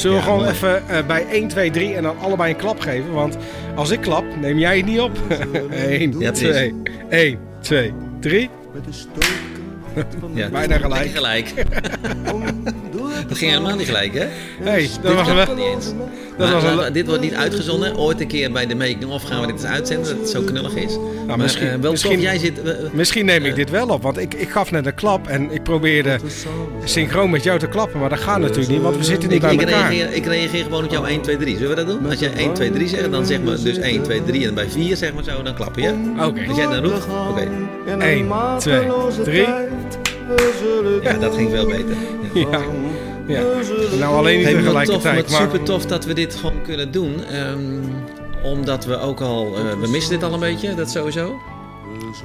Zullen we Ja, gewoon mooi. even eh, bij 1, 2, 3 en dan allebei een klap geven? Want als ik klap, neem jij het niet op. 1, Ja, precies. 2, 1, 2, 3. Ja, Bijna gelijk. gelijk. Dat ging helemaal niet gelijk, hè? Hey, dat was een Niet wel. eens. Dat Maar, was le- dit wordt niet uitgezonden. Ooit een keer bij de making-of gaan we dit eens uitzenden. Dat het zo knullig is. maar misschien- eh, wel misschien- tof. Jij zit... eh, eh, Misschien neem ik dit wel op, want ik, ik gaf net een klap en ik probeerde synchroon met jou te klappen, maar dat gaat natuurlijk niet, want we zitten niet ik, bij ik, elkaar. reageer, ik reageer gewoon op jouw 1, 2, 3. Zullen we dat doen? Als jij 1, 2, 3 zegt, dan zeg maar dus 1, 2, 3 en bij 4 zeg maar zo, dan klappen je. Oké. Als jij dan roept, oké. 1, 2, 3. Ja, dat ging veel beter. Ja. Ja. Ja. Nou, alleen niet Hey, tegelijkertijd, wat maar super tof dat we dit gewoon kunnen doen. Ehm, omdat we ook al, eh, we missen dit al een beetje, dat sowieso.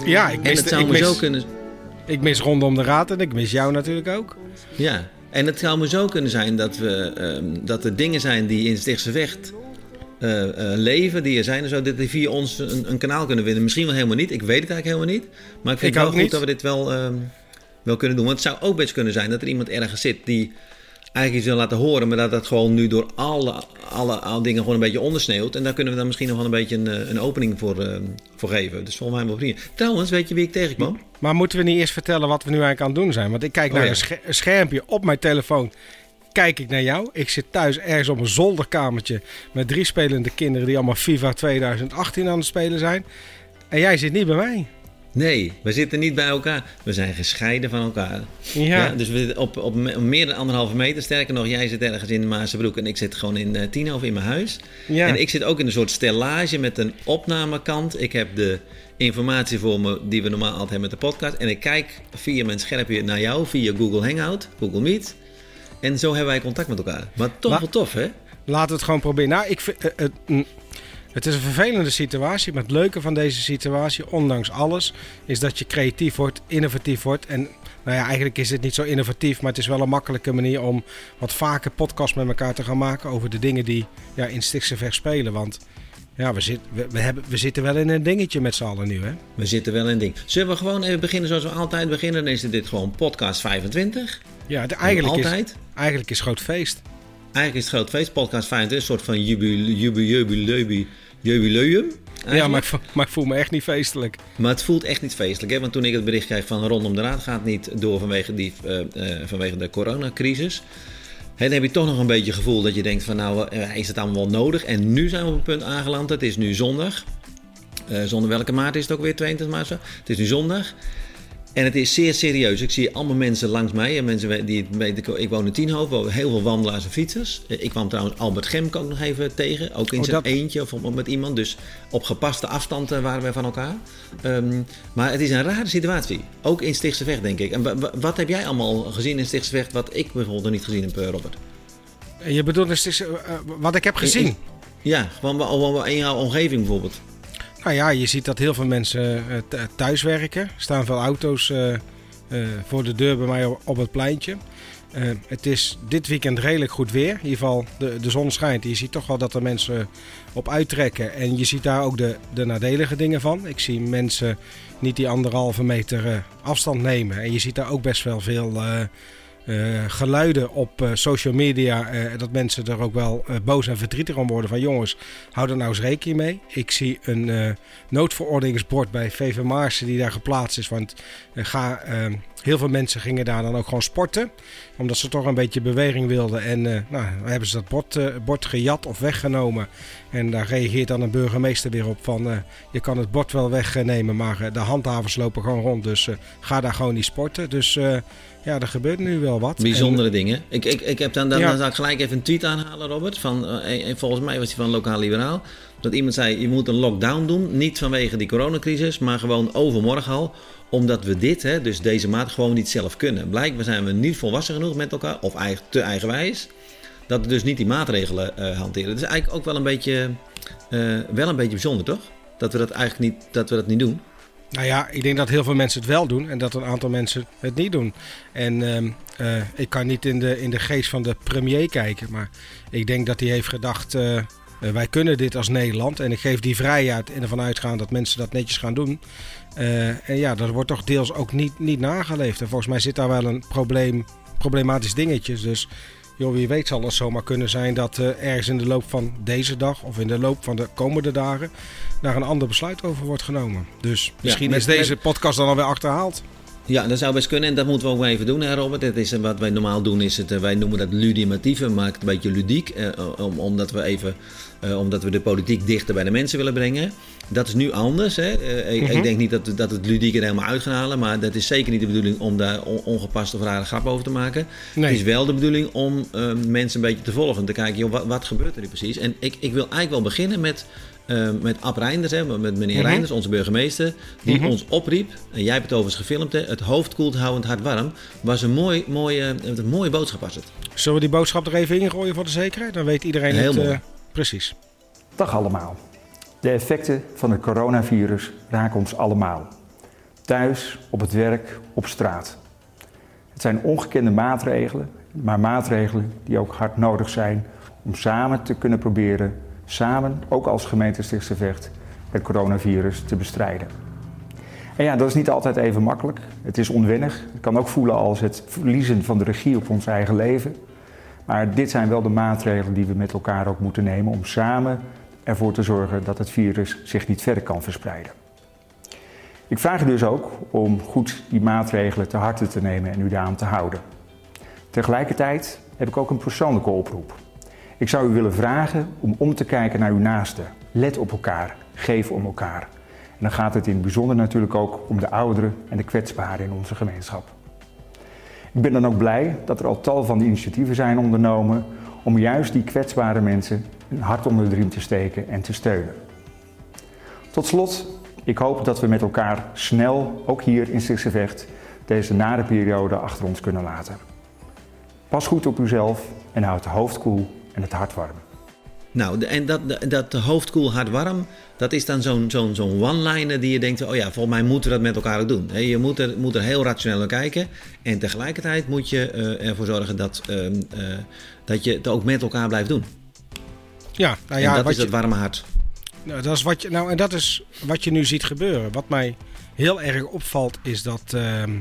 ja, ik En mis, het zou ik, me zo mis, kunnen, ik mis rondom de raad en ik mis jou natuurlijk ook. ja. En het zou me zo kunnen zijn dat, we, ehm, dat er dingen zijn die in Stichtse Vecht eh, eh, leven, die er zijn en zo, dat die via ons een, een kanaal kunnen winnen. Misschien wel helemaal niet, ik weet het eigenlijk helemaal niet. Maar ik vind Ik het wel ook goed niet. dat we dit wel, ehm, wel kunnen doen. Want het zou ook best kunnen zijn dat er iemand ergens zit die eigenlijk iets wil laten horen, maar dat dat gewoon nu door alle, alle, alle dingen gewoon een beetje ondersneeuwt. En daar kunnen we dan misschien nog wel een beetje een, eh, een opening voor, ehm, voor geven. Dus volgens mij wel prima. Trouwens, weet je wie ik tegenkwam? Maar moeten we niet eerst vertellen wat we nu eigenlijk aan het doen zijn? Want ik kijk Oh, naar ja. een, scher- een schermpje op mijn telefoon. Kijk ik naar jou. Ik zit thuis ergens op een zolderkamertje met drie spelende kinderen die allemaal FIFA 2018 aan het spelen zijn. En jij zit niet bij mij. Nee, we zitten niet bij elkaar. We zijn gescheiden van elkaar. Ja. Ja, dus we op, op me- meer dan anderhalve meter. Sterker nog, jij zit ergens in Maasebroek en ik zit gewoon in uh, Tienhoven in mijn huis. Ja. En ik zit ook in een soort stellage met een opnamekant. Ik heb de informatie voor me die we normaal altijd hebben met de podcast. En ik kijk via mijn schermpje naar jou, via Google Hangout, Google Meet. En zo hebben wij contact met elkaar. Maar toch wel tof, hè? Laten we het gewoon proberen. Nou, ik vind, eh, het, mm, het is een vervelende situatie. Maar het leuke van deze situatie, ondanks alles, is dat je creatief wordt, innovatief wordt. En nou ja, eigenlijk is het niet zo innovatief, maar het is wel een makkelijke manier om wat vaker podcasts met elkaar te gaan maken over de dingen die ja, in Stichtse Vecht spelen. Want ja, we, zit, we, we, hebben, we zitten wel in een dingetje met z'n allen nu, hè? We zitten wel in een ding. Zullen we gewoon even beginnen zoals we altijd beginnen? Dan is dit gewoon podcast 25. Ja, het, eigenlijk, is, altijd. eigenlijk is groot feest. Eigenlijk is het groot feest, podcast 25, een soort van jubileum. Jubileum, Ja, maar ik, vo- maar ik voel me echt niet feestelijk. Maar het voelt echt niet feestelijk. Hè? Want toen ik het bericht kreeg van rondom de raad gaat niet door vanwege, die, eh, eh, vanwege de coronacrisis. Hè, dan heb je toch nog een beetje het gevoel dat je denkt van nou eh, is het allemaal wel nodig. En nu zijn we op een punt aangeland. Het is nu zondag. Zonder welke maart is het ook weer 22 maart zo. Het is nu zondag. En het is zeer serieus. Ik zie allemaal mensen langs mij. En mensen die ik woon in Tienhoven. Heel veel wandelaars en fietsers. Eh, Ik kwam trouwens Albert Gemk ook nog even tegen. Ook in Oh, zijn dat- eentje of met iemand. Dus op gepaste afstand eh, waren we van elkaar. Ehm, maar het is een rare situatie. Ook in Stichtse Vecht, denk ik. En wa- wa- wat heb jij allemaal gezien in Stichtse Vecht... wat ik bijvoorbeeld niet gezien heb, eh, Robert? Je bedoelt dus, wat ik heb gezien? In- Ja, gewoon in jouw omgeving bijvoorbeeld. Nou ja, je ziet dat heel veel mensen eh, th- thuiswerken. Er staan veel auto's eh, eh, voor de deur bij mij op- het pleintje. Het is dit weekend redelijk goed weer. In ieder geval, de, de zon schijnt. Je ziet toch wel dat er mensen op uittrekken. En je ziet daar ook de, de nadelige dingen van. Ik zie mensen niet die anderhalve meter afstand nemen. En je ziet daar ook best wel veel geluiden op eh, social media. eh, dat mensen er ook wel eh, boos en verdrietig om worden. Van jongens, hou er nou eens rekening mee. Ik zie een eh, noodverordeningsbord bij VV Maarsen die daar geplaatst is. Want eh, eh, heel veel mensen gingen daar dan ook gewoon sporten. Omdat ze toch een beetje beweging wilden. En eh, nou, hebben ze dat bord, eh, bord gejat of weggenomen. En daar reageert dan een burgemeester weer op van... eh, je kan het bord wel wegnemen, maar de handhavers lopen gewoon rond. Dus ga daar gewoon niet sporten. Dus ja, er gebeurt nu wel wat. Bijzondere dingen. Ik, ik, ik heb dan, dan, Ja. gelijk even een tweet aanhalen, Robert. Van, en volgens mij was hij van Lokaal Liberaal. Dat iemand zei, je moet een lockdown doen. Niet vanwege die coronacrisis, maar gewoon overmorgen al. Omdat we dit, hè, dus deze maat, gewoon niet zelf kunnen. Blijkbaar zijn we niet volwassen genoeg met elkaar, of te eigenwijs. Dat we dus niet die maatregelen eh, hanteren. Dat is eigenlijk ook wel een beetje, eh, wel een beetje bijzonder, toch? Dat we dat eigenlijk niet, dat we dat niet doen. Nou ja, ik denk dat heel veel mensen het wel doen en dat een aantal mensen het niet doen. En ehm, eh, ik kan niet in de, in de geest van de premier kijken, maar ik denk dat hij heeft gedacht: wij kunnen dit als Nederland. En ik geef die vrijheid en ervan uitgaan dat mensen dat netjes gaan doen. En ja, dat wordt toch deels ook niet, niet nageleefd. En volgens mij zit daar wel een probleem, problematisch dingetje. Dus joh, wie weet zal het zomaar kunnen zijn dat uh, ergens in de loop van deze dag of in de loop van de komende dagen daar een ander besluit over wordt genomen. Dus misschien is deze podcast dan alweer achterhaald. Ja, dat zou best kunnen en dat moeten we ook even doen, hè, Robert. Het is, wat wij normaal doen, is het, wij noemen dat ludimatieve, maakt het een beetje ludiek, eh, omdat we even uh, omdat we de politiek dichter bij de mensen willen brengen. Dat is nu anders. Hè? Uh, ik, ik, mhm. denk niet dat, dat het ludiek er helemaal uit gaan halen. Maar dat is zeker niet de bedoeling om daar ongepaste of rare grap over te maken. Nee. Het is wel de bedoeling om mensen een beetje te volgen. Te kijken, joh, wat, wat gebeurt er nu precies? En ik, ik wil eigenlijk wel beginnen met uh, met Ab Reinders, hè, met meneer mm Reinders, onze burgemeester, die mhm. ons opriep. En jij hebt het overigens gefilmd, hè, het hoofd koelt, houdend hart warm. Was een, mooi, mooie, een mooie boodschap was het. Zullen we die boodschap er even ingooien voor de zekerheid? Dan weet iedereen Heel het, mooi. Precies. Dag allemaal. De effecten van het coronavirus raken ons allemaal. Thuis, op het werk, op straat. Het zijn ongekende maatregelen, maar maatregelen die ook hard nodig zijn om samen te kunnen proberen, samen, ook als gemeente Stichtse het coronavirus te bestrijden. En ja, dat is niet altijd even makkelijk. Het is onwennig. Het kan ook voelen als het verliezen van de regie op ons eigen leven. Maar dit zijn wel de maatregelen die we met elkaar ook moeten nemen om samen ervoor te zorgen dat het virus zich niet verder kan verspreiden. Ik vraag u dus ook om goed die maatregelen te harte te nemen en u daaraan te houden. Tegelijkertijd heb ik ook een persoonlijke oproep. Ik zou u willen vragen om om te kijken naar uw naasten. Let op elkaar, geef om elkaar. En dan gaat het in het bijzonder natuurlijk ook om de ouderen en de kwetsbaren in onze gemeenschap. Ik ben dan ook blij dat er al tal van initiatieven zijn ondernomen om juist die kwetsbare mensen een hart onder de riem te steken en te steunen. Tot slot, ik hoop dat we met elkaar snel, ook hier in Stichtse deze nare periode achter ons kunnen laten. Pas goed op uzelf en houd de hoofd koel en het hart warm. Nou, en dat, dat hoofd koel, hart warm, dat is dan zo'n zo'n zo'n one-liner die je denkt, oh ja, volgens mij moeten we dat met elkaar ook doen. Je moet er, moet er heel rationeel naar kijken en tegelijkertijd moet je uh, ervoor zorgen dat, uh, uh, dat je het ook met elkaar blijft doen. Ja, nou ja, en dat is het warme hart. Nou, dat is wat je, nou, en dat is wat je nu ziet gebeuren. Wat mij heel erg opvalt is dat ehm,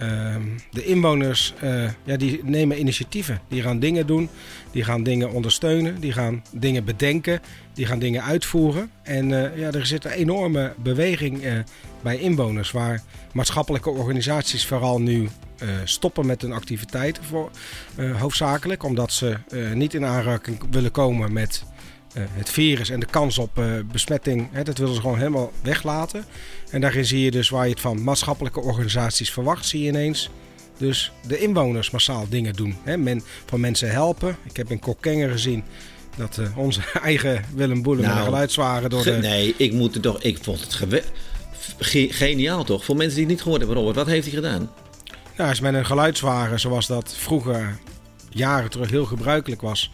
ehm, de inwoners uh, ja, die nemen initiatieven. Die gaan dingen doen, die gaan dingen ondersteunen, die gaan dingen bedenken, die gaan dingen uitvoeren. En uh, ja, er zit een enorme beweging uh, bij inwoners waar maatschappelijke organisaties vooral nu stoppen met hun activiteiten voor, hoofdzakelijk. Omdat ze niet in aanraking willen komen met het virus en de kans op besmetting. Hè, dat willen ze gewoon helemaal weglaten. En daarin zie je dus waar je het van maatschappelijke organisaties verwacht, zie je ineens dus de inwoners massaal dingen doen. Hè, men, van mensen helpen. Ik heb in Kokkengen gezien dat onze eigen Willem Boelen nou, geluidswagen door de... Nee, ik moet het toch... Ik vond het geniaal toch? Voor mensen die het niet gehoord hebben, Robert, wat heeft hij gedaan? Ja, is met een geluidswagen, zoals dat vroeger jaren terug heel gebruikelijk was,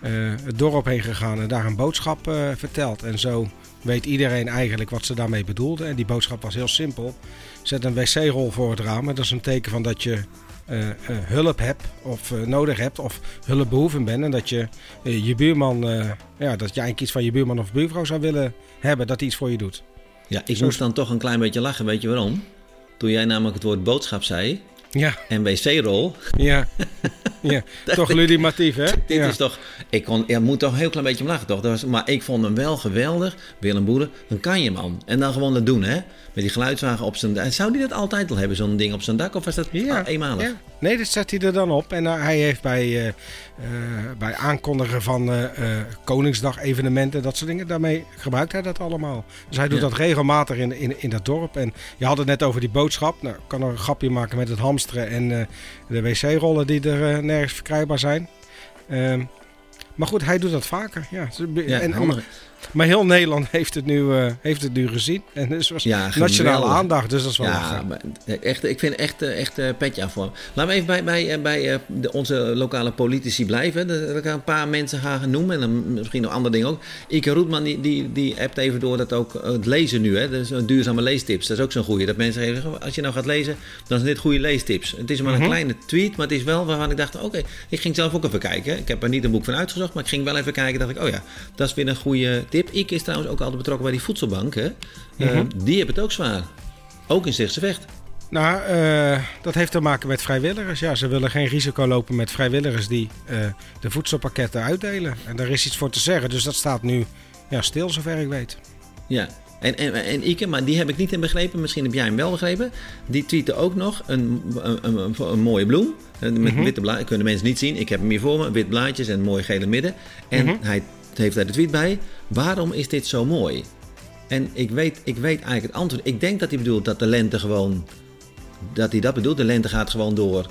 het dorp heen gegaan en daar een boodschap uh, verteld. En zo weet iedereen eigenlijk wat ze daarmee bedoelde. En die boodschap was heel simpel. Zet een wc-rol voor het raam. En dat is een teken van dat je uh, hulp hebt of nodig hebt of hulpbehoevend bent. En dat je je buurman, ja, dat je eigenlijk iets van je buurman of buurvrouw zou willen hebben dat iets voor je doet. Ja, ik moest dan toch een klein beetje lachen. Weet je waarom? Toen jij namelijk het woord boodschap zei, ja. En wc-rol. Ja, ja. toch ludimatief hè? Dit ja. is toch, ik kon, ja, moet toch een heel klein beetje om lachen toch? Dat was, maar ik vond hem wel geweldig, Willem Boeren, dan kan je man. En dan gewoon dat doen hè, met die geluidswagen op zijn dak. Zou hij dat altijd al hebben, zo'n ding op zijn dak? Of was dat ja. eenmalig? Ja. Nee, dat zet hij er dan op. En uh, hij heeft bij, uh, uh, bij aankondigen van Koningsdag evenementen, dat soort dingen, daarmee gebruikt hij dat allemaal. Dus hij doet ja. dat regelmatig in, in, in dat dorp. En je had het net over die boodschap. Nou, ik kan er een grapje maken met het hamsteren en de wc-rollen die er nergens verkrijgbaar zijn. Ehm, maar goed, hij doet dat vaker. Ja. ja en, maar heel Nederland heeft het nu, uh, heeft het nu gezien. En dus was ja, nationale aandacht, dus dat is wel ja, echt, Ik vind echt, echt uh, petje af voor. Laten we even bij, bij, bij de, onze lokale politici blijven. Er gaan een paar mensen gaan noemen. En dan misschien nog andere dingen ook. Ike Roetman die, die, die hebt even door dat ook het lezen nu. Hè, dus duurzame leestips. Dat is ook zo'n goede. Dat mensen even, als je nou gaat lezen, dan zijn dit goede leestips. Het is maar een mm -hmm. kleine tweet, maar het is wel waarvan ik dacht, oké, okay, ik ging zelf ook even kijken. Ik heb er niet een boek van uitgezocht, maar ik ging wel even kijken. dacht ik, oh ja, dat is weer een goede tip. Ik is trouwens ook altijd betrokken bij die voedselbank. Hè? Mm -hmm. uh, die hebben het ook zwaar. Ook in Stichtse Vecht. Nou, uh, dat heeft te maken met vrijwilligers. Ja, ze willen geen risico lopen met vrijwilligers die uh, de voedselpakketten uitdelen. En daar is iets voor te zeggen. Dus dat staat nu ja, stil, zover ik weet. Ja, en, en, en Ike, maar die heb ik niet in begrepen. Misschien heb jij hem wel begrepen. Die tweette ook nog een, een, een, een mooie bloem. Met mm -hmm. witte blaadjes. Kunnen mensen niet zien. Ik heb hem hier voor me. Wit blaadjes en een mooi gele midden. En mm -hmm. hij heeft daar de tweet bij. Waarom is dit zo mooi? En ik weet, ik weet eigenlijk het antwoord. Ik denk dat hij bedoelt dat de lente gewoon. Dat hij dat bedoelt. De lente gaat gewoon door.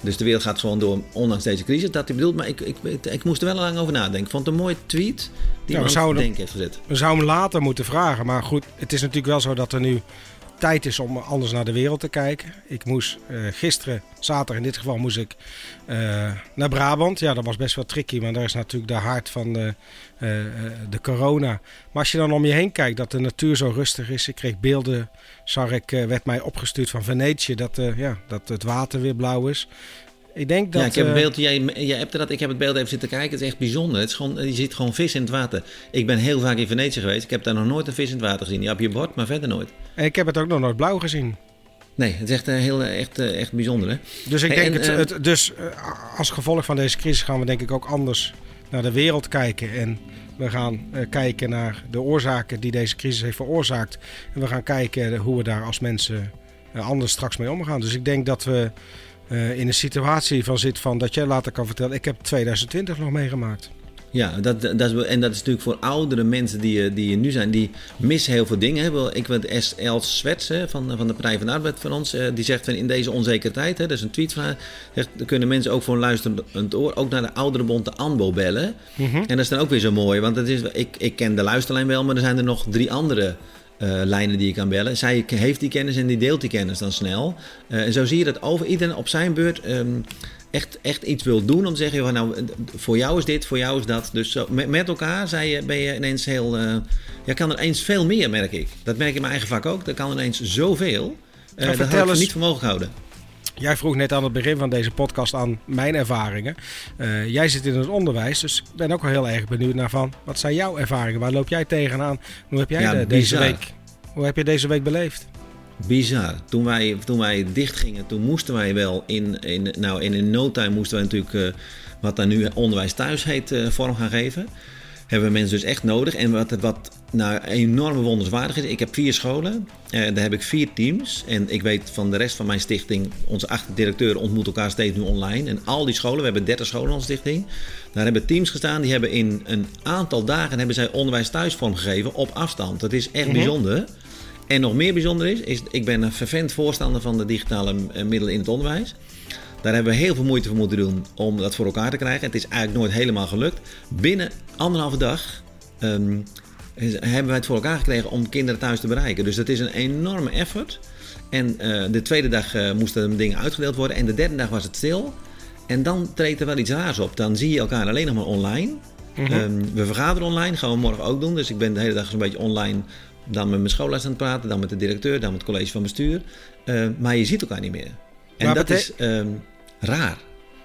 Dus de wereld gaat gewoon door, ondanks deze crisis. Dat hij bedoelt. Maar ik, ik, ik, moest er wel lang over nadenken. Ik vond het een mooie tweet die ja, aan het denken heeft gezet. We zouden hem later moeten vragen. Maar goed, het is natuurlijk wel zo dat er nu tijd is om anders naar de wereld te kijken. Ik moest uh, gisteren, zaterdag in dit geval, moest ik uh, naar Brabant. Ja, dat was best wel tricky, maar daar is natuurlijk de hart van de, uh, de corona. Maar als je dan om je heen kijkt, dat de natuur zo rustig is. Ik kreeg beelden, zag werd mij opgestuurd van Venetië, dat, ja, dat het water weer blauw is. Ik denk dat, ja, ik heb het beeld, jij, jij hebt dat, ik heb het beeld even zitten kijken. Het is echt bijzonder. Het is gewoon, je ziet gewoon vis in het water. Ik ben heel vaak in Venetië geweest. Ik heb daar nog nooit een vis in het water gezien. Ja, op je bord, maar verder nooit. En ik heb het ook nog nooit blauw gezien. Nee, het is echt, heel, echt, echt bijzonder. Hè? Dus ik denk, en, het, het, dus als gevolg van deze crisis gaan we denk ik ook anders naar de wereld kijken. En we gaan kijken naar de oorzaken die deze crisis heeft veroorzaakt. En we gaan kijken hoe we daar als mensen anders straks mee omgaan. Dus ik denk dat we in een situatie van zit van dat jij later kan vertellen, ik heb 2020 nog meegemaakt. Ja, dat, dat is, en dat is natuurlijk voor oudere mensen die, die nu zijn, die missen heel veel dingen. Ik weet Els Swets van, van de Partij van de Arbeid van ons, die zegt van in deze onzekere tijd, hè, dat is een tweet van haar, zegt, kunnen mensen ook voor een luisterend oor ook naar de ouderenbond de ANBO bellen. Mm -hmm. En dat is dan ook weer zo mooi, want het is, ik, ik ken de luisterlijn wel, maar er zijn er nog drie andere uh, lijnen die je kan bellen. Zij heeft die kennis en die deelt die kennis dan snel. Uh, en zo zie je dat over iedereen op zijn beurt um, echt, echt iets wil doen. Om te zeggen, van, nou, voor jou is dit, voor jou is dat. Dus zo, met, met, elkaar zei je, ben je ineens heel... Uh, ja, kan er eens veel meer, merk ik. Dat merk ik in mijn eigen vak ook. Er kan ineens zoveel. Uh, dat had ik niet voor mogelijk houden. Jij vroeg net aan het begin van deze podcast aan mijn ervaringen. Uh, jij zit in het onderwijs, dus ik ben ook wel heel erg benieuwd naar van. Wat zijn jouw ervaringen? Waar loop jij tegenaan? Hoe heb jij ja, de, deze week? Hoe heb je deze week beleefd? Bizar. Toen wij, toen wij dicht gingen, toen moesten wij wel in, in, nou, in een no time moesten wij natuurlijk uh, wat daar nu onderwijs thuis heet uh, vorm gaan geven hebben we mensen dus echt nodig. En wat, wat nou enorm wonderswaardig is, ik heb vier scholen. Eh, daar heb ik vier teams. En ik weet van de rest van mijn stichting, onze acht directeuren ontmoeten elkaar steeds nu online. En al die scholen, we hebben 30 scholen in onze stichting. Daar hebben teams gestaan, die hebben in een aantal dagen hebben zij onderwijs thuis vormgegeven op afstand. Dat is echt mm -hmm. bijzonder. En nog meer bijzonder is, is, ik ben een vervent voorstander van de digitale eh, middelen in het onderwijs. Daar hebben we heel veel moeite voor moeten doen om dat voor elkaar te krijgen. Het is eigenlijk nooit helemaal gelukt. Binnen anderhalve dag um, hebben wij het voor elkaar gekregen om kinderen thuis te bereiken. Dus dat is een enorme effort. En uh, de tweede dag uh, moesten dingen uitgedeeld worden. En de derde dag was het stil. En dan treedt er wel iets raars op. Dan zie je elkaar alleen nog maar online. Mm -hmm. um, we vergaderen online, gaan we morgen ook doen. Dus ik ben de hele dag zo'n beetje online. Dan met mijn schoolles aan het praten, dan met de directeur, dan met het college van bestuur. Uh, maar je ziet elkaar niet meer. En maar dat is um, raar.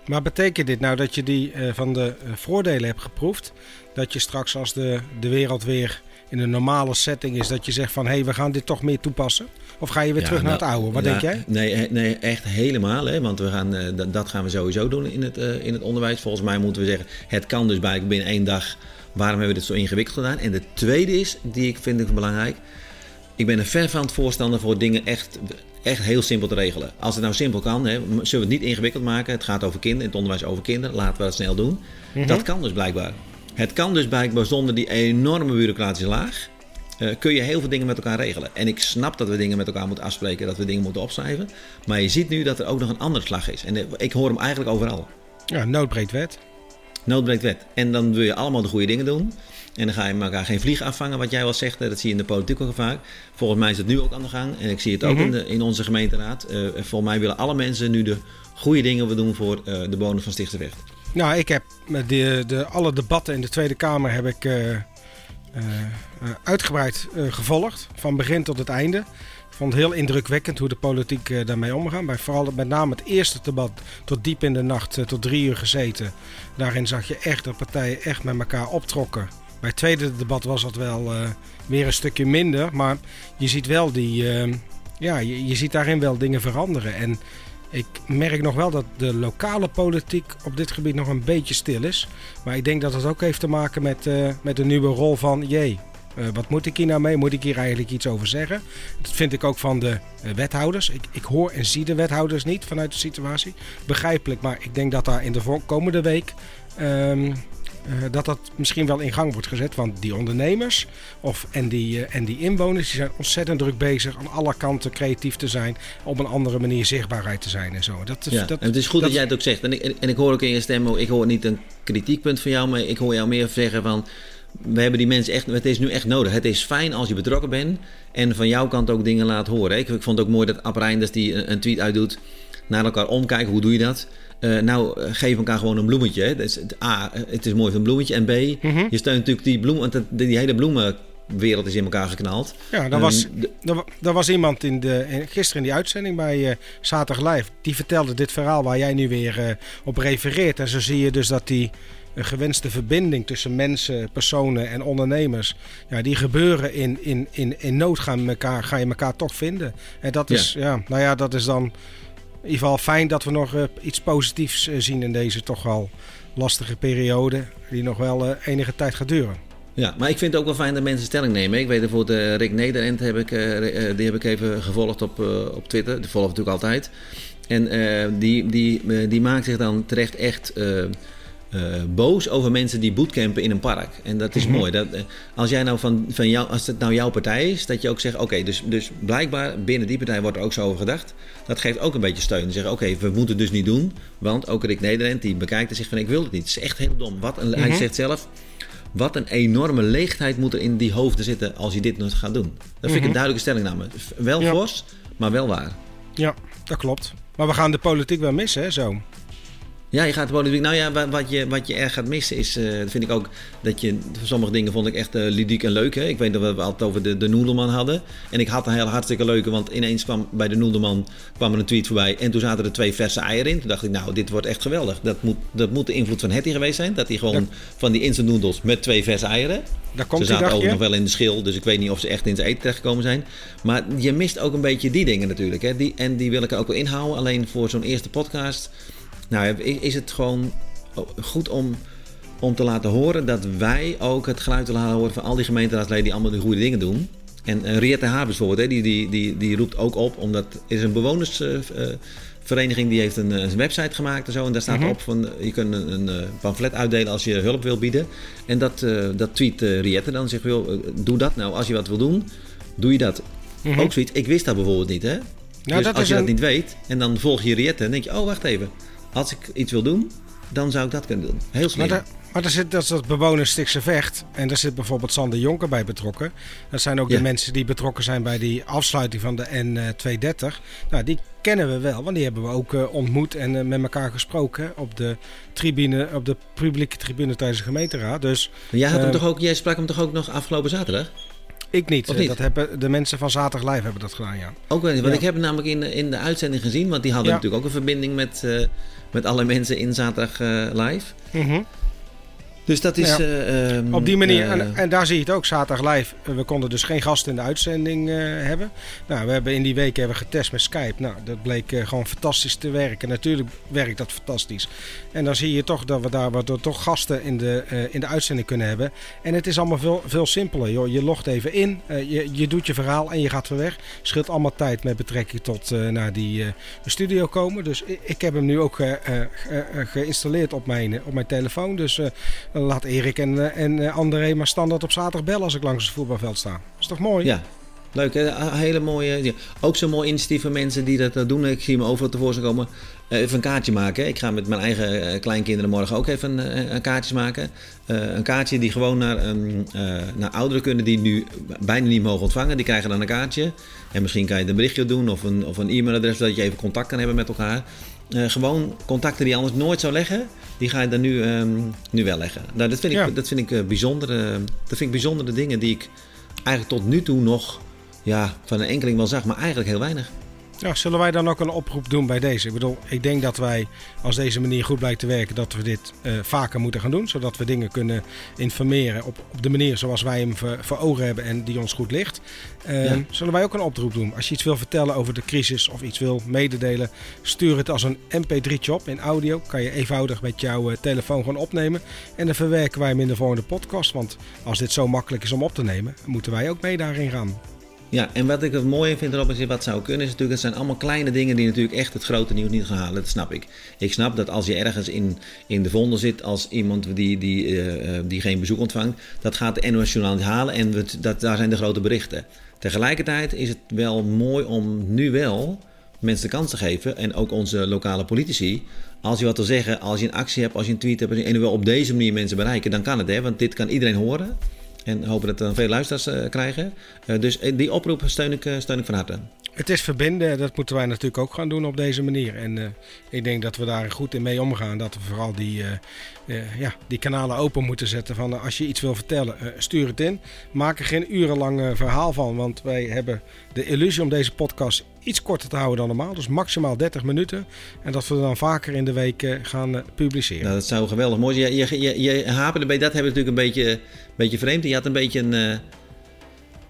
Maar betekent dit nou dat je die uh, van de voordelen hebt geproefd? Dat je straks als de, de wereld weer in een normale setting is, dat je zegt van hé, hey, we gaan dit toch meer toepassen? Of ga je weer ja, terug nou, naar het oude? Wat nou, denk jij? Nee, nee, echt helemaal. Hè? Want we gaan, uh, dat gaan we sowieso doen in het, in het onderwijs. Volgens mij moeten we zeggen, het kan dus bij binnen één dag. Waarom hebben we dit zo ingewikkeld gedaan? En de tweede is, die ik vind ik belangrijk. Ik ben een ver van het voorstander voor dingen echt echt heel simpel te regelen. Als het nou simpel kan, hè, zullen we het niet ingewikkeld maken. Het gaat over kinderen, in het onderwijs over kinderen. Laten we dat snel doen. Mm-hmm. Dat kan dus blijkbaar. Het kan dus blijkbaar zonder die enorme bureaucratische laag. Uh, kun je heel veel dingen met elkaar regelen. En ik snap dat we dingen met elkaar moeten afspreken, dat we dingen moeten opschrijven. Maar je ziet nu dat er ook nog een andere slag is. En ik hoor hem eigenlijk overal. Ja, noodbreekt wet. Noodbreekt wet. En dan wil je allemaal de goede dingen doen. En dan ga je elkaar geen vlieg afvangen, wat jij wel zegt. Dat zie je in de politiek ook vaak. Volgens mij is het nu ook aan de gang. En ik zie het ook mm-hmm. in, de, in, onze gemeenteraad. Uh, volgens mij willen alle mensen nu de goede dingen doen voor uh, de bewoners van Stichtervecht. Nou, ik heb de, de, alle debatten in de Tweede Kamer heb ik uh, uitgebreid gevolgd. Van begin tot het einde. Ik vond het heel indrukwekkend hoe de politiek daarmee omgaan. Bij vooral met name het eerste debat tot diep in de nacht, tot drie uur gezeten. Daarin zag je echt dat partijen echt met elkaar optrokken. Bij het tweede debat was dat wel weer een stukje minder. Maar je ziet wel die, ja, je, je ziet daarin wel dingen veranderen. En ik merk nog wel dat de lokale politiek op dit gebied nog een beetje stil is. Maar ik denk dat het ook heeft te maken met, uh, met de nieuwe rol van jee. Uh, wat moet ik hier nou mee? Moet ik hier eigenlijk iets over zeggen? Dat vind ik ook van de uh, wethouders. Ik, ik, hoor en zie de wethouders niet vanuit de situatie. Begrijpelijk, maar ik denk dat daar in de komende week uh, dat dat misschien wel in gang wordt gezet. Want die ondernemers of, en, die, uh, en die inwoners die zijn ontzettend druk bezig aan alle kanten creatief te zijn. Op een andere manier zichtbaarheid te zijn en zo. Dat, ja, dat, en het is goed dat, dat jij het ook zegt. En ik, en ik hoor ook in je stem, ik hoor niet een kritiekpunt van jou, maar ik hoor jou meer zeggen van we hebben die mensen echt, het is nu echt nodig. Het is fijn als je betrokken bent en van jouw kant ook dingen laat horen. Ik, ik vond het ook mooi dat App Reinders die een tweet uitdoet, naar elkaar omkijken. Hoe doe je dat? Uh, nou, geef elkaar gewoon een bloemetje. Hè. Dus, A, het is mooi van een bloemetje. En B, mm -hmm. je steunt natuurlijk die bloem, want die, die hele bloemenwereld is in elkaar geknald. Ja, er was, er, er was iemand in de, in, gisteren in die uitzending bij uh, Zaterdag Live. Die vertelde dit verhaal waar jij nu weer op refereert. En zo zie je dus dat die een gewenste verbinding tussen mensen, personen en ondernemers. Ja, die gebeuren in, in, in, in nood gaan elkaar, ga je elkaar toch vinden. En dat is, ja. ja, nou ja, dat is dan in ieder geval fijn dat we nog uh, iets positiefs uh, zien in deze toch wel lastige periode. Die nog wel uh, enige tijd gaat duren. Ja, maar ik vind het ook wel fijn dat mensen stelling nemen. Ik weet bijvoorbeeld Rick Nederend, heb ik, die heb ik even gevolgd op, op Twitter. Die volgt natuurlijk altijd. En die, die, die maakt zich dan terecht echt uh, boos over mensen die bootcampen in een park. En dat is mm -hmm. mooi. Dat, uh, als jij nou van, van jou, als het nou jouw partij is, dat je ook zegt: oké, okay, dus, dus blijkbaar binnen die partij wordt er ook zo over gedacht. Dat geeft ook een beetje steun. Zeggen: oké, okay, we moeten het dus niet doen. Want ook Rick Nederland die bekijkt en zegt: van ik wil het niet. Het is echt heel dom. Wat een, mm -hmm. Hij zegt zelf. Wat een enorme leegheid moet er in die hoofden zitten als je dit nog gaat doen. Dat vind mm -hmm. ik een duidelijke stellingname. Wel ja. fors, maar wel waar. Ja, dat klopt. Maar we gaan de politiek wel missen, hè, zo. Ja, je gaat de politiek. Nou ja, wat je, wat je erg gaat missen is, uh, vind ik ook, dat je, sommige dingen vond ik echt uh, ludiek en leuk. Hè? Ik weet dat we het altijd over de, de Noedelman hadden. En ik had een heel hartstikke leuke, want ineens kwam bij de Noedelman kwam er een tweet voorbij. En toen zaten er twee verse eieren in. Toen dacht ik, nou, dit wordt echt geweldig. Dat moet, dat moet de invloed van Hetty geweest zijn. Dat hij gewoon ja. van die instant noodles met twee verse eieren. Daar komt ze zaten ook nog wel in de schil, dus ik weet niet of ze echt in zijn eten terechtgekomen zijn. Maar je mist ook een beetje die dingen natuurlijk. Hè? Die, en die wil ik er ook wel inhouden. Alleen voor zo'n eerste podcast nou, is het gewoon goed om, om te laten horen dat wij ook het geluid willen laten horen van al die gemeenteraadsleden die allemaal de goede dingen doen. En uh, Riette Habers bijvoorbeeld, die, die, die, die roept ook op, omdat er is een bewonersvereniging die heeft een, een, website gemaakt en zo. En daar staat mm -hmm. op van je kunt een, een, pamflet uitdelen als je hulp wil bieden. En dat, uh, dat tweet Riette dan, zegt joh, doe dat nou. Als je wat wil doen, doe je dat. Mm -hmm. Ook zoiets, ik wist dat bijvoorbeeld niet hè. Nou, dus als je dat niet weet en dan volg je Riette, dan denk je, oh wacht even als ik iets wil doen, dan zou ik dat kunnen doen. Heel slim. Maar, daar, maar daar zit, dat is dat bewoners Stikse Vecht. En daar zit bijvoorbeeld Sander Jonker bij betrokken. Dat zijn ook ja. de mensen die betrokken zijn bij die afsluiting van de N230. Nou, die kennen we wel, want die hebben we ook uh, ontmoet en uh, met elkaar gesproken op de tribune, op de publieke tribune tijdens de gemeenteraad. Dus, jij, had uh, hem toch ook, jij sprak hem toch ook nog afgelopen zaterdag? Ik niet. niet. Dat hebben de mensen van Zaterdag Live hebben dat gedaan, ja. Ook wel, want ja. ik heb hem namelijk in, in de uitzending gezien, want die hadden ja. natuurlijk ook een verbinding met, uh, met alle mensen in Zaterdag uh, Live. -hmm. Dus dat is... Ja, uh, um, op die manier, en, en, daar zie je het ook, zaterdag live. We konden dus geen gasten in de uitzending uh, hebben. Nou, we hebben in die week hebben getest met Skype. Nou, dat bleek gewoon fantastisch te werken. Natuurlijk werkt dat fantastisch. En dan zie je toch dat we daar wat, toch gasten in de, in de uitzending kunnen hebben. En het is allemaal veel, veel simpeler. Joh. Je logt even in, je, je doet je verhaal en je gaat weer weg. Scheelt allemaal tijd met betrekking tot naar die studio komen. Dus ik, ik, heb hem nu ook geïnstalleerd op mijn, op mijn telefoon. Dus laat Erik en, en André maar standaard op zaterdag bellen als ik langs het voetbalveld sta. is toch mooi? Ja, Leuk, hè? hele mooie. Ook zo'n mooi initiatief van mensen die dat doen. Ik zie me overal tevoorschijn komen. Even een kaartje maken. Ik ga met mijn eigen kleinkinderen morgen ook even een kaartje maken. een kaartje die gewoon naar, um, naar ouderen kunnen die nu bijna niet mogen ontvangen. Die krijgen dan een kaartje. En misschien kan je een berichtje doen of een, of een e-mailadres dat je even contact kan hebben met elkaar. Gewoon contacten die je anders nooit zou leggen, die ga je dan nu, um, nu wel leggen. Nou, dat vind ik, ja. dat vind ik, bijzondere, dat vind ik bijzondere dingen die ik eigenlijk tot nu toe nog ja, van een enkeling wel zag, maar eigenlijk heel weinig. Zullen wij dan ook een oproep doen bij deze? Ik bedoel, ik denk dat wij, als deze manier goed blijkt te werken, dat we dit uh, vaker moeten gaan doen. Zodat we dingen kunnen informeren op, op de manier zoals wij hem voor, voor ogen hebben en die ons goed ligt. Uh, ja. Zullen wij ook een oproep doen? Als je iets wil vertellen over de crisis of iets wil mededelen, stuur het als een mp3'tje op in audio. Kan je eenvoudig met jouw uh, telefoon gewoon opnemen. En dan verwerken wij hem in de volgende podcast. Want als dit zo makkelijk is om op te nemen, moeten wij ook mee daarin gaan. Ja, en wat ik het mooie vind erop is, wat zou kunnen, is natuurlijk, het zijn allemaal kleine dingen die natuurlijk echt het grote nieuws niet gaan halen. Dat snap ik. Ik snap dat als je ergens in, in de vondel zit, als iemand die, die, uh, die geen bezoek ontvangt, dat gaat de NOS niet halen en dat, daar zijn de grote berichten. Tegelijkertijd is het wel mooi om nu wel mensen de kans te geven en ook onze lokale politici. Als je wat wil zeggen, als je een actie hebt, als je een tweet hebt en je wil op deze manier mensen bereiken, dan kan het hè, want dit kan iedereen horen. En hopen dat we veel luisteraars uh, krijgen. Uh, dus die oproep steun ik, steun ik van harte. Het is verbinden, dat moeten wij natuurlijk ook gaan doen op deze manier. En ik denk dat we daar goed in mee omgaan. Dat we vooral die, ja, die kanalen open moeten zetten. Van als je iets wil vertellen, stuur het in. Maak er geen urenlang verhaal van. Want wij hebben de illusie om deze podcast iets korter te houden dan normaal. Dus maximaal 30 minuten. En dat we dan vaker in de week gaan publiceren. Nou, dat zou geweldig mooi zijn. Je, je, je, haperde bij dat hebben we natuurlijk een beetje, beetje vreemd. Je had een beetje een... Uh,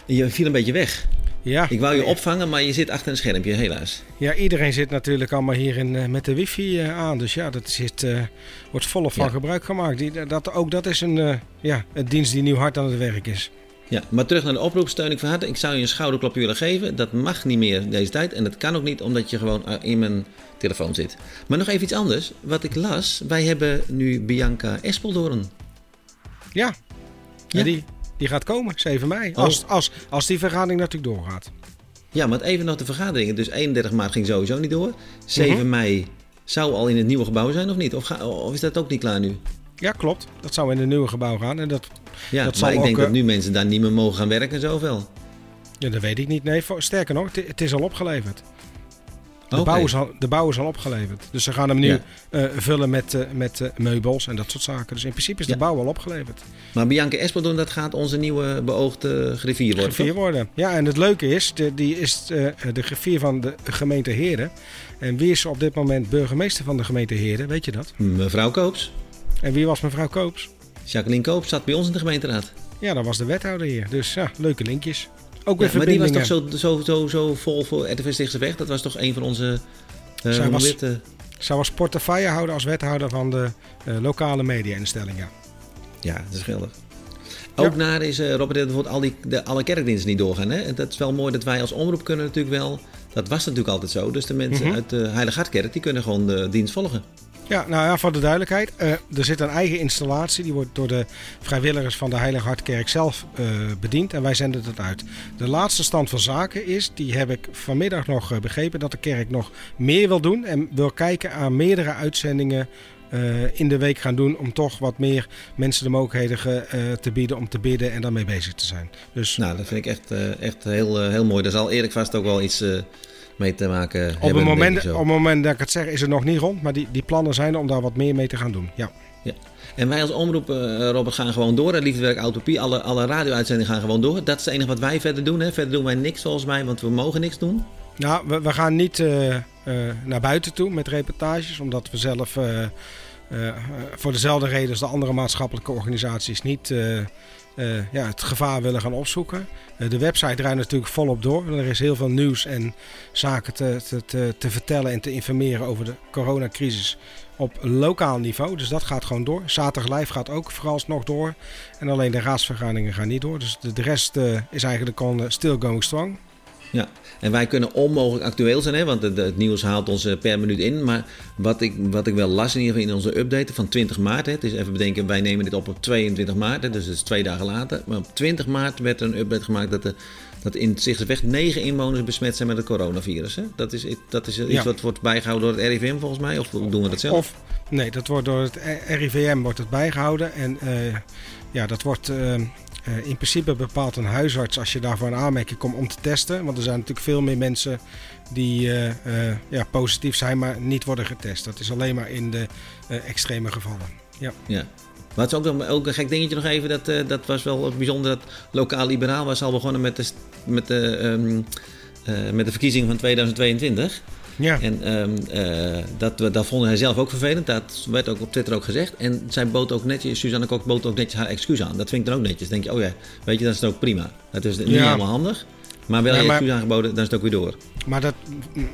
je viel een beetje weg. Ja. Ik wou je opvangen, maar je zit achter een schermpje, helaas. Ja, iedereen zit natuurlijk allemaal hier in, met de wifi aan. Dus ja, dat zit, uh, wordt volop van ja. gebruik gemaakt. Die, dat, ook dat is een, ja, een dienst die nieuw hard aan het werk is. Ja, maar terug naar de oproep, steun ik van harte. Ik zou je een schouderklopje willen geven. Dat mag niet meer deze tijd. En dat kan ook niet, omdat je gewoon in mijn telefoon zit. Maar nog even iets anders. Wat ik las, wij hebben nu Bianca Espeldoorn. Ja, ja. Die, die gaat komen, 7 mei. Oh. Als, als, als die vergadering natuurlijk doorgaat. Ja, maar even nog de vergaderingen. Dus 31 maart ging sowieso niet door. 7 mm -hmm. mei zou al in het nieuwe gebouw zijn of niet? Of, ga, of is dat ook niet klaar nu? Ja, klopt. Dat zou in het nieuwe gebouw gaan. En dat, ja, dat maar ik ook, denk dat nu mensen daar niet meer mogen gaan werken zoveel. Ja, dat weet ik niet. Nee, sterker nog, het, het is al opgeleverd. De, okay. bouw is al, de bouw is al opgeleverd. Dus ze gaan hem nu ja. uh, vullen met, uh, met uh, meubels en dat soort zaken. Dus in principe is de ja. bouw al opgeleverd. Maar Bianca Espeldoorn, dat gaat onze nieuwe beoogde griffier worden? Griffier worden. Ja, en het leuke is, de, die is de griffier van de gemeente Heerde. En wie is op dit moment burgemeester van de gemeente Heerde? Weet je dat? Mevrouw Koops. En wie was mevrouw Koops? Jacqueline Koops zat bij ons in de gemeenteraad. Ja, dat was de wethouder hier. Dus ja, leuke linkjes. Ook ja, maar die was toch zo, zo, zo, zo vol voor RTV Weg? Dat was toch een van onze... Uh, zij, was, zij was portefeuillehouder als wethouder van de uh, lokale media-instelling, ja. Ja, dat is geweldig. Ook ja. naar is, uh, Robert, bijvoorbeeld al die, de, alle kerkdiensten niet doorgaan. Hè? En dat is wel mooi dat wij als omroep kunnen natuurlijk wel... Dat was natuurlijk altijd zo. Dus de mensen mm-hmm. uit de Heilige Hartkerk, die kunnen gewoon de dienst volgen. Ja, nou ja, voor de duidelijkheid. Uh, er zit een eigen installatie. Die wordt door de vrijwilligers van de Heilige Hartkerk zelf uh, bediend. En wij zenden het uit. De laatste stand van zaken is, die heb ik vanmiddag nog uh, begrepen, dat de kerk nog meer wil doen. En wil kijken aan meerdere uitzendingen in de week gaan doen. Om toch wat meer mensen de mogelijkheden te bieden om te bidden en daarmee bezig te zijn. Dus, nou, dat vind ik echt, echt heel, heel mooi. Daar zal Erik vast ook wel iets mee te maken op hebben. Het moment, op het moment dat ik het zeg is het nog niet rond, maar die, die plannen zijn om daar wat meer mee te gaan doen. Ja. ja. En wij als omroep, uh, Robert, gaan gewoon door. Liefdewerk Autopie, alle, alle radio-uitzendingen gaan gewoon door. Dat is het enige wat wij verder doen. Hè. Verder doen wij niks volgens mij, want we mogen niks doen. Nou, we, we gaan niet uh, uh, naar buiten toe met reportages, omdat we zelf voor dezelfde reden als de andere maatschappelijke organisaties niet uh, ja, het gevaar willen gaan opzoeken. Uh, de website draait natuurlijk volop door. Er is heel veel nieuws en zaken te, te, te, te, vertellen en te informeren over de coronacrisis op lokaal niveau. Dus dat gaat gewoon door. Zaterdag Live gaat ook vooralsnog door. En alleen de raadsvergaderingen gaan niet door. Dus de, de rest uh, is eigenlijk al still going strong. Ja, en wij kunnen onmogelijk actueel zijn, hè, want het, het, nieuws haalt ons per minuut in. Maar wat ik, wat ik wel las in ieder geval in onze update van 20 maart, hè, het is even bedenken, wij nemen dit op op 22 maart, hè, dus dat is twee dagen later. Maar op 20 maart werd er een update gemaakt dat, de, dat in Zichtenweg 9 inwoners besmet zijn met het coronavirus. Hè. Dat is, dat is iets ja. wat wordt bijgehouden door het RIVM volgens mij, of doen we dat zelf? Of, nee, dat wordt door het RIVM wordt het bijgehouden en uh, ja, dat wordt... Uh, uh, in principe bepaalt een huisarts als je daarvoor een aanmerking komt om te testen. Want er zijn natuurlijk veel meer mensen die uh, ja, positief zijn, maar niet worden getest. Dat is alleen maar in de extreme gevallen. Ja. ja. Maar het is ook, ook een gek dingetje nog even. Dat, dat was wel bijzonder dat lokaal liberaal was al begonnen met de, met de um, eh, met de verkiezingen van 2022. Ja. En ehm, eh, dat, dat vond hij zelf ook vervelend. Dat werd ook op Twitter ook gezegd. En zij bood ook netjes, Suzanne Kok bood ook netjes haar excuus aan. Dat vind ik dan ook netjes. Dan denk je, oh ja, weet je, dat is het ook prima. Dat is niet Ja. helemaal handig. Maar wel maar- excuus aangeboden, dan is het ook weer door. Maar dat,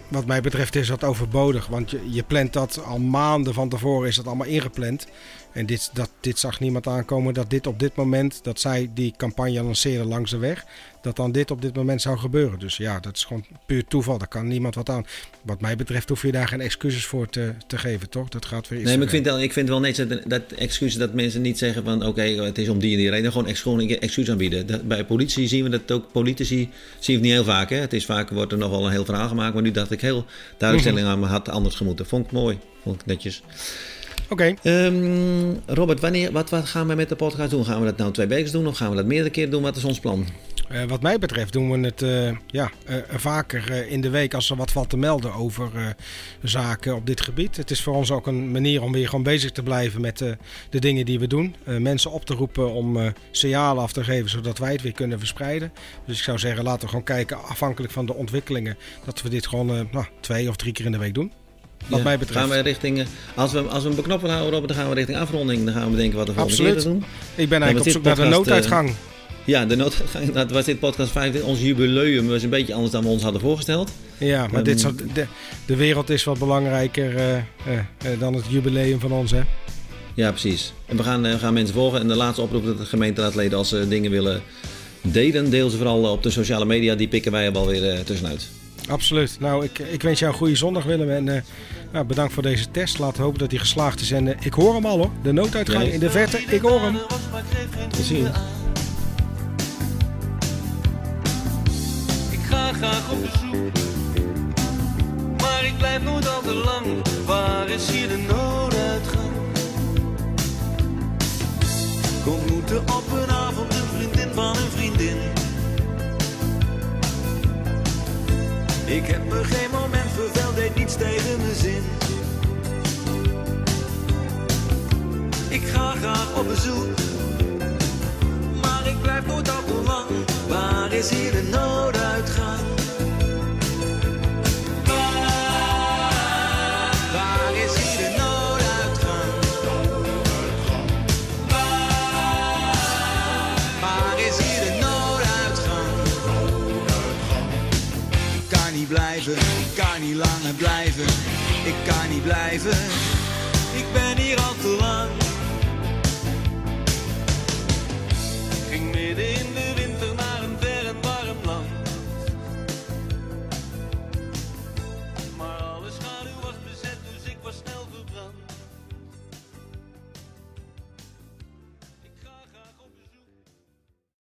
wat mij betreft is dat overbodig. Want je, je plant dat al maanden van tevoren is dat allemaal ingepland. En dit, dat, dit zag niemand aankomen dat dit op dit moment, dat zij die campagne lanceerden langs de weg, dat dan dit op dit moment zou gebeuren. Dus ja, dat is gewoon puur toeval. Daar kan niemand wat aan. Wat mij betreft hoef je daar geen excuses voor te, te geven, toch? Dat gaat weer Nee, maar ik vind, wel, ik vind wel netjes dat, dat excuses dat mensen niet zeggen van oké, het is om die en die reden. Gewoon ex, gewoon een excuus aanbieden. Dat, bij politie zien we dat ook. Politici zien we het niet heel vaak. Hè? Het is vaak, wordt er nog wel een heel verhaal gemaakt. Maar nu dacht ik heel duidelijk stelling aan me had anders gemoeten. Vond ik mooi. Vond ik netjes. Oké. Ehm, Robert, wanneer, wat, wat gaan we met de podcast doen? Gaan we dat nou twee weken doen of gaan we dat meerdere keren doen? Wat is ons plan? Eh, wat mij betreft doen we het eh, ja, eh, vaker in de week als er wat valt te melden over zaken op dit gebied. Het is voor ons ook een manier om weer gewoon bezig te blijven met de dingen die we doen. Mensen op te roepen om signalen af te geven zodat wij het weer kunnen verspreiden. Dus ik zou zeggen, laten we gewoon kijken afhankelijk van de ontwikkelingen dat we dit gewoon nou, twee of drie keer in de week doen. Wat Ja, mij betreft. Gaan we richting, eh, als, we, als we een willen houden, Robert, dan gaan we richting afronding. Dan gaan we bedenken wat we volgende keer Absoluut. doen. Ik ben eigenlijk op dit zoek naar de podcast, eh, nooduitgang. Ja, de nooduitgang, dat was dit podcast 5. Ons jubileum was een beetje anders dan we ons hadden voorgesteld. Ja, maar ehm, dit soort, de, de wereld is wat belangrijker eh, dan het jubileum van ons, hè? Ja, precies. En we gaan, we gaan mensen volgen. En de laatste oproep dat de gemeenteraadleden als ze dingen willen delen, deel ze vooral op de sociale media. Die pikken wij er wel weer tussenuit. Absoluut. Nou, ik, ik wens jou een goede zondag, Willem. En eh, nou, bedankt voor deze test. Laten we hopen dat die geslaagd is. En eh, ik hoor hem al, hoor. De nooduitgang Ja. in de verte. Ik hoor hem. Tot ziens. Ik ga graag op bezoek, maar ik blijf nooit al te lang. Waar is hier de nooduitgang? Ik ontmoette op een avond een vriendin van een vriendin. Ik heb me geen moment verveld, deed niets tegen mijn zin. Ik ga graag op bezoek, maar ik blijf nooit al te lang. Waar is hier de nooduitgang? niet langer blijven, ik kan niet blijven, ik ben hier al te lang.